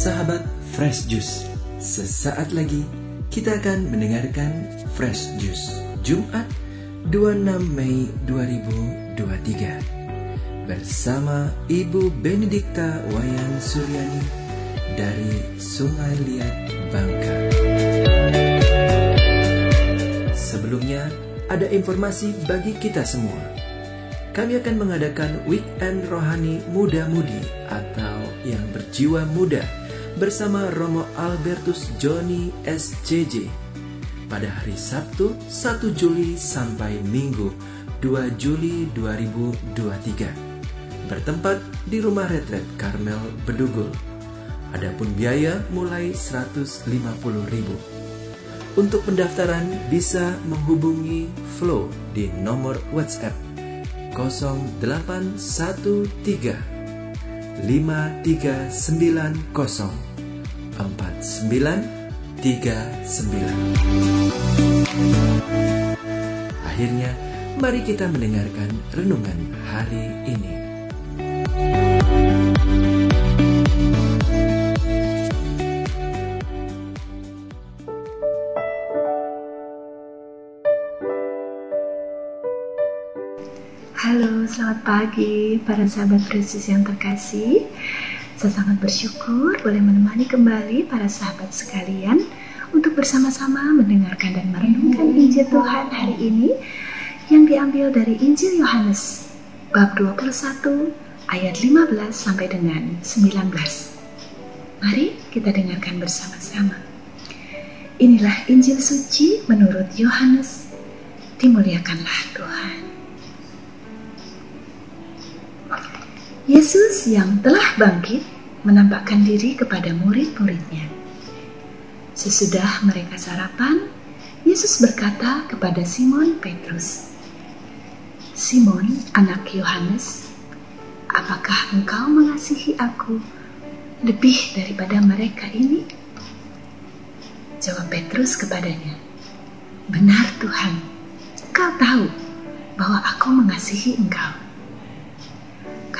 Sahabat Fresh Juice, sesaat lagi kita akan mendengarkan Fresh Juice Jumat 26 Mei 2023 bersama Ibu Benedikta Wayan Suryani dari Sungai Liat Bangka. Sebelumnya, ada informasi bagi kita semua. Kami akan mengadakan weekend rohani muda-mudi atau yang berjiwa muda bersama Romo Albertus Joni SCJ pada hari Sabtu 1 Juli sampai Minggu 2 Juli 2023 bertempat di Rumah Retret Karmel Bedugul. Adapun biaya mulai 150.000. Untuk pendaftaran bisa menghubungi Flow di nomor WhatsApp 0813 5390 4939. Akhirnya, mari kita mendengarkan renungan hari ini. Halo, selamat pagi para sahabat Kristus yang terkasih. Saya sangat bersyukur boleh menemani kembali para sahabat sekalian untuk bersama-sama mendengarkan dan merenungkan Injil Tuhan hari ini yang diambil dari Injil Yohanes bab 21 ayat 15 sampai dengan 19. Mari kita dengarkan bersama-sama. Inilah Injil suci menurut Yohanes. Dimuliakanlah Tuhan. Yesus yang telah bangkit menampakkan diri kepada murid-muridnya. Sesudah mereka sarapan, Yesus berkata kepada Simon Petrus, "Simon, anak Yohanes, apakah engkau mengasihi aku lebih daripada mereka ini?" Jawab Petrus kepadanya, "Benar, Tuhan, engkau tahu bahwa aku mengasihi engkau."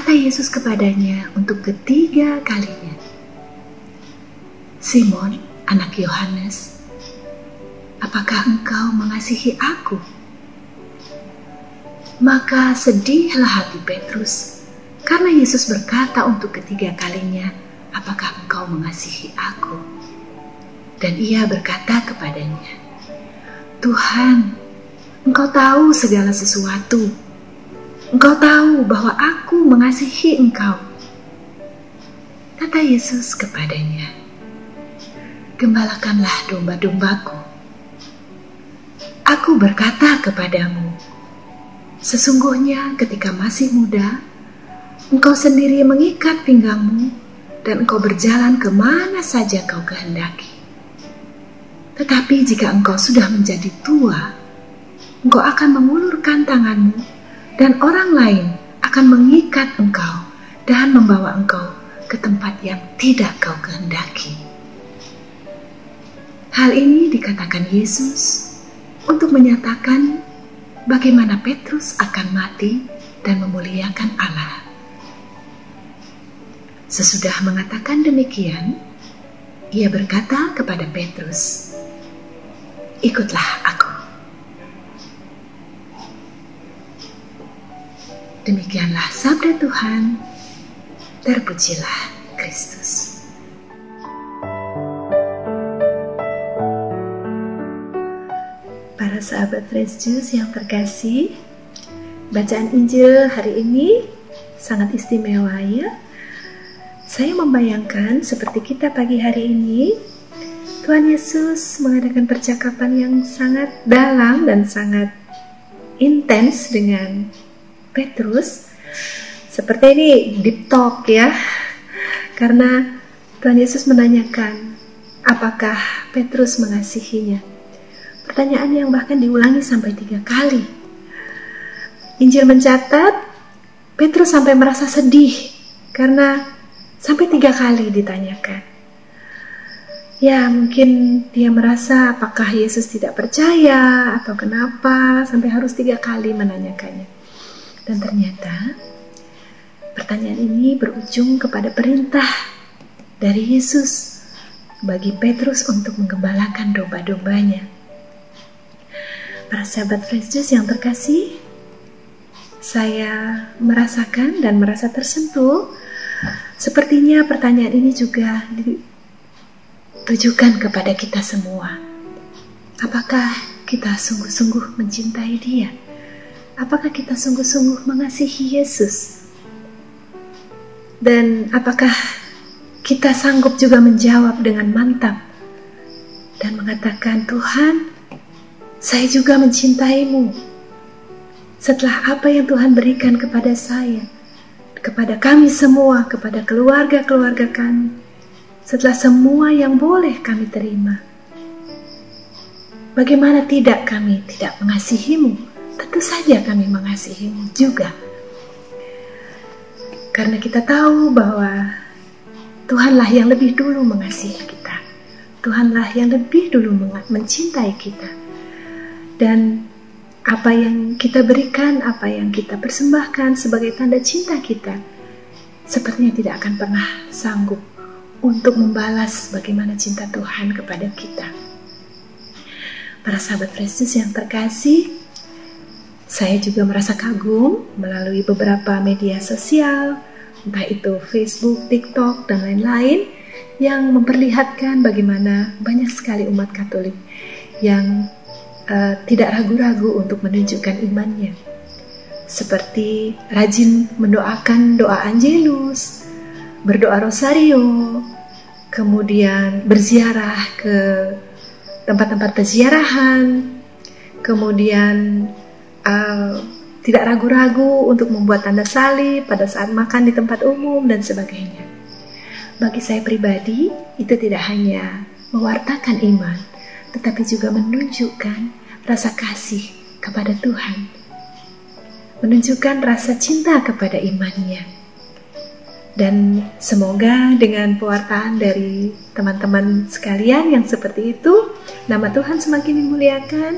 Kata Yesus kepadanya untuk ketiga kalinya, Simon, anak Yohanes, apakah engkau mengasihi aku? Maka sedihlah hati Petrus, karena Yesus berkata untuk ketiga kalinya, apakah engkau mengasihi aku? Dan ia berkata kepadanya, Tuhan, engkau tahu segala sesuatu. Engkau tahu bahwa aku mengasihi engkau. Kata Yesus kepadanya, Gembalakanlah domba-dombaku. Aku berkata kepadamu, sesungguhnya ketika masih muda, engkau sendiri mengikat pinggangmu dan engkau berjalan ke mana saja kau kehendaki. Tetapi jika engkau sudah menjadi tua, engkau akan mengulurkan tanganmu dan orang lain akan mengikat engkau dan membawa engkau ke tempat yang tidak kau kehendaki. Hal ini dikatakan Yesus untuk menyatakan bagaimana Petrus akan mati dan memuliakan Allah. Sesudah mengatakan demikian, ia berkata kepada Petrus, "Ikutlah aku." Demikianlah sabda Tuhan. Terpujilah Kristus. Para sahabat Fresh Juice yang terkasih, bacaan Injil hari ini sangat istimewa ya. Saya membayangkan seperti kita pagi hari ini, Tuhan Yesus mengadakan percakapan yang sangat dalam dan sangat intens dengan Petrus seperti ini deep talk ya Karena Tuhan Yesus menanyakan, apakah Petrus mengasihinya? Pertanyaan yang bahkan diulangi sampai tiga kali. Injil mencatat, Petrus sampai merasa sedih karena sampai tiga kali ditanyakan. Ya, mungkin dia merasa apakah Yesus tidak percaya atau kenapa sampai harus tiga kali menanyakannya. Dan ternyata pertanyaan ini berujung kepada perintah dari Yesus bagi Petrus untuk menggembalakan domba-dombanya. Para sahabat Fresh yang terkasih, saya merasakan dan merasa tersentuh. Sepertinya pertanyaan ini juga ditujukan kepada kita semua. Apakah kita sungguh-sungguh mencintai Dia? Apakah kita sungguh-sungguh mengasihi Yesus? Dan apakah kita sanggup juga menjawab dengan mantap dan mengatakan, "Tuhan, saya juga mencintaimu." Setelah apa yang Tuhan berikan kepada saya, kepada kami semua, kepada keluarga-keluarga kami, setelah semua yang boleh kami terima, bagaimana tidak kami tidak mengasihimu? Tentu saja kami mengasihimu juga karena kita tahu bahwa Tuhanlah yang lebih dulu mengasihi kita. Tuhanlah yang lebih dulu mencintai kita. Dan apa yang kita berikan, apa yang kita persembahkan sebagai tanda cinta kita, sepertinya tidak akan pernah sanggup untuk membalas bagaimana cinta Tuhan kepada kita. Para sahabat Kristus yang terkasih, saya juga merasa kagum melalui beberapa media sosial, entah itu Facebook, TikTok, dan lain-lain, yang memperlihatkan bagaimana banyak sekali umat Katolik yang uh, tidak ragu-ragu untuk menunjukkan imannya, seperti rajin mendoakan doa Angelus, berdoa Rosario, kemudian berziarah ke tempat-tempat peziarahan, kemudian uh, tidak ragu-ragu untuk membuat tanda salib pada saat makan di tempat umum dan sebagainya. Bagi saya pribadi, itu tidak hanya mewartakan iman, tetapi juga menunjukkan rasa kasih kepada Tuhan. Menunjukkan rasa cinta kepada imannya. Dan semoga dengan pewartaan dari teman-teman sekalian yang seperti itu, nama Tuhan semakin dimuliakan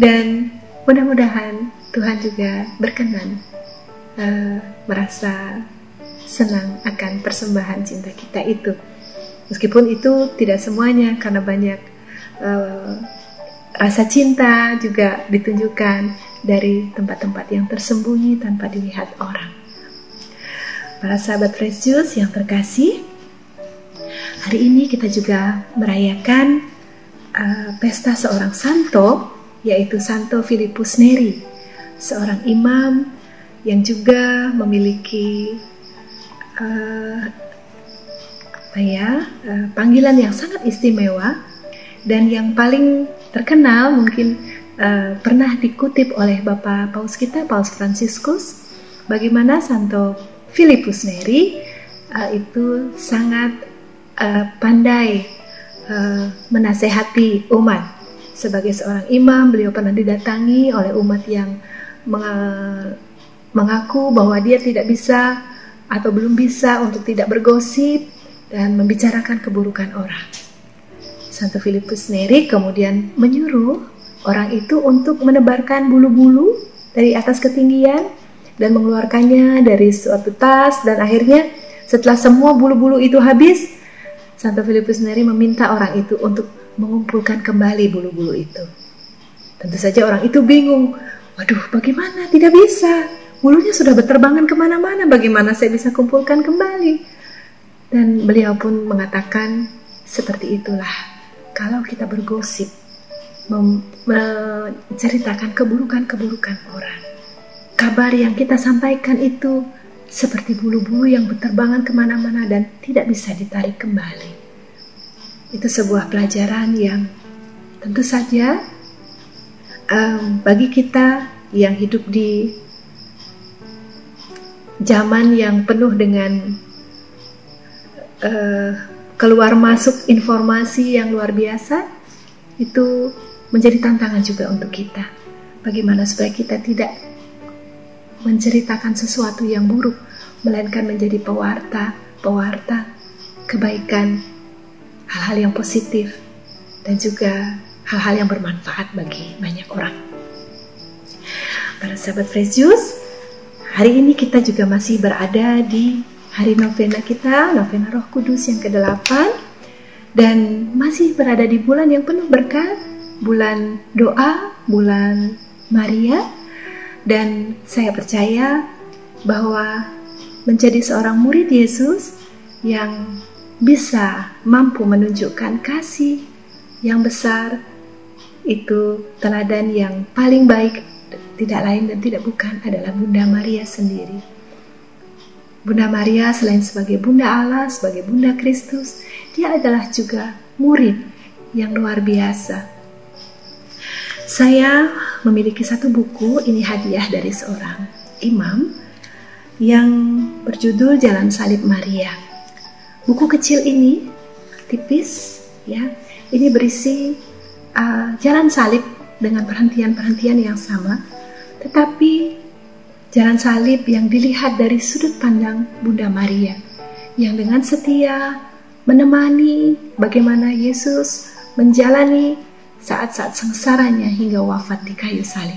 dan Mudah-mudahan Tuhan juga berkenan uh, merasa senang akan persembahan cinta kita itu. Meskipun itu tidak semuanya karena banyak uh, rasa cinta juga ditunjukkan dari tempat-tempat yang tersembunyi tanpa dilihat orang. Para sahabat Fresh Juice yang terkasih, hari ini kita juga merayakan uh, pesta seorang santo yaitu Santo Filipus Neri, seorang imam yang juga memiliki uh, apa ya uh, panggilan yang sangat istimewa dan yang paling terkenal mungkin uh, pernah dikutip oleh Bapak Paus kita Paus Franciscus bagaimana Santo Filipus Neri uh, itu sangat uh, pandai uh, menasehati umat sebagai seorang imam, beliau pernah didatangi oleh umat yang mengaku bahwa dia tidak bisa atau belum bisa untuk tidak bergosip dan membicarakan keburukan orang. Santo Filipus Neri kemudian menyuruh orang itu untuk menebarkan bulu-bulu dari atas ketinggian dan mengeluarkannya dari suatu tas dan akhirnya setelah semua bulu-bulu itu habis, Santo Filipus Neri meminta orang itu untuk mengumpulkan kembali bulu-bulu itu. Tentu saja orang itu bingung. Waduh, bagaimana? Tidak bisa. Bulunya sudah berterbangan ke mana-mana. Bagaimana saya bisa kumpulkan kembali? Dan beliau pun mengatakan seperti itulah. Kalau kita bergosip, menceritakan keburukan-keburukan orang. Kabar yang kita sampaikan itu seperti bulu-bulu yang berterbangan ke mana-mana dan tidak bisa ditarik kembali. Itu sebuah pelajaran yang tentu saja um, bagi kita yang hidup di zaman yang penuh dengan uh, keluar masuk informasi yang luar biasa itu menjadi tantangan juga untuk kita. Bagaimana supaya kita tidak menceritakan sesuatu yang buruk, melainkan menjadi pewarta, pewarta kebaikan, hal-hal yang positif, dan juga hal-hal yang bermanfaat bagi banyak orang. Para sahabat Fresh Juice, hari ini kita juga masih berada di hari novena kita, novena Roh Kudus yang ke-8 dan masih berada di bulan yang penuh berkat, bulan doa, bulan Maria dan saya percaya bahwa menjadi seorang murid Yesus yang bisa mampu menunjukkan kasih yang besar itu teladan yang paling baik tidak lain dan tidak bukan adalah Bunda Maria sendiri. Bunda Maria selain sebagai Bunda Allah, sebagai Bunda Kristus, dia adalah juga murid yang luar biasa. Saya memiliki satu buku, ini hadiah dari seorang imam yang berjudul Jalan Salib Maria. Buku kecil ini tipis ya. Ini berisi uh, jalan salib dengan perhentian-perhentian yang sama, tetapi jalan salib yang dilihat dari sudut pandang Bunda Maria yang dengan setia menemani bagaimana Yesus menjalani saat-saat sengsaranya hingga wafat di kayu salib.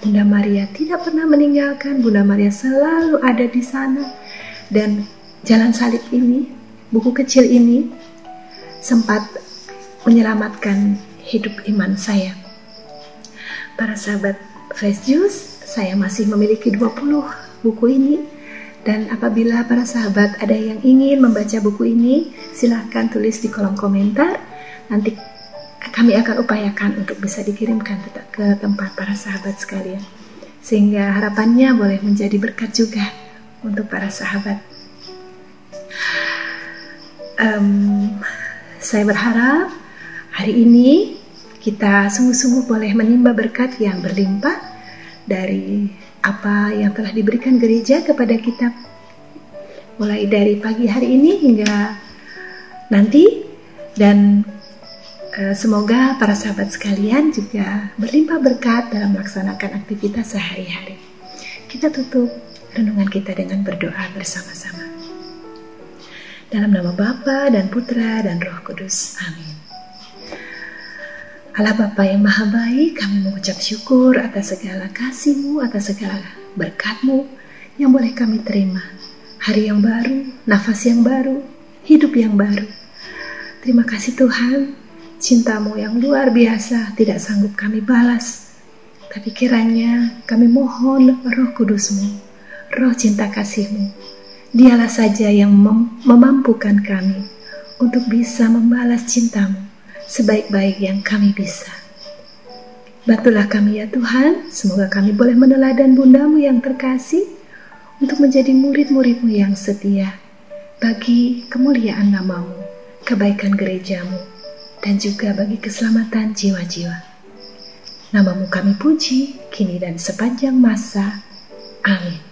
Bunda Maria tidak pernah meninggalkan, Bunda Maria selalu ada di sana dan jalan salib ini, buku kecil ini sempat menyelamatkan hidup iman saya. Para sahabat Fresh Juice, saya masih memiliki 20 buku ini dan apabila para sahabat ada yang ingin membaca buku ini, silahkan tulis di kolom komentar. Nanti kami akan upayakan untuk bisa dikirimkan ke tempat para sahabat sekalian. Sehingga harapannya boleh menjadi berkat juga untuk para sahabat. Um, saya berharap hari ini kita sungguh-sungguh boleh menimba berkat yang berlimpah dari apa yang telah diberikan gereja kepada kita mulai dari pagi hari ini hingga nanti dan e, semoga para sahabat sekalian juga berlimpah berkat dalam melaksanakan aktivitas sehari-hari. Kita tutup renungan kita dengan berdoa bersama-sama. Dalam nama Bapa dan Putra dan Roh Kudus. Amin. Allah Bapa yang Maha Baik, kami mengucap syukur atas segala kasih-Mu, atas segala berkat-Mu yang boleh kami terima. Hari yang baru, nafas yang baru, hidup yang baru. Terima kasih Tuhan, cintamu yang luar biasa tidak sanggup kami balas. Tapi kiranya kami mohon roh kudusmu, roh cinta kasihmu. Dialah saja yang mem memampukan kami untuk bisa membalas cintamu sebaik-baik yang kami bisa. Bantulah kami ya Tuhan, semoga kami boleh meneladan bundamu yang terkasih untuk menjadi murid-muridmu yang setia bagi kemuliaan namamu, kebaikan gerejamu, dan juga bagi keselamatan jiwa-jiwa. Namamu kami puji, kini dan sepanjang masa. Amin.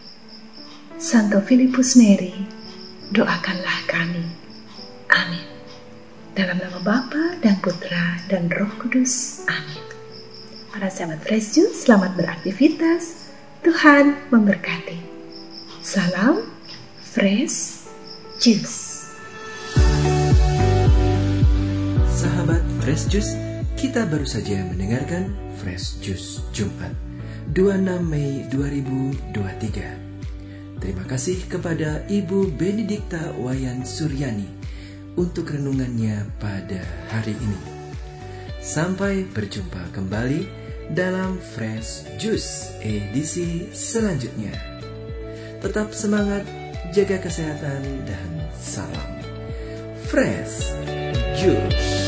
Santo Filipus Neri, doakanlah kami. Amin. Dalam nama Bapa dan Putra dan Roh Kudus. Amin. Para sahabat Fresh Juice, selamat beraktivitas. Tuhan memberkati. Salam Fresh Juice. Sahabat Fresh Juice, kita baru saja mendengarkan Fresh Juice Jumat 26 Mei 2023. Terima kasih kepada Ibu Benedikta Wayan Suryani untuk renungannya pada hari ini. Sampai berjumpa kembali dalam Fresh Juice edisi selanjutnya. Tetap semangat, jaga kesehatan, dan salam Fresh Juice.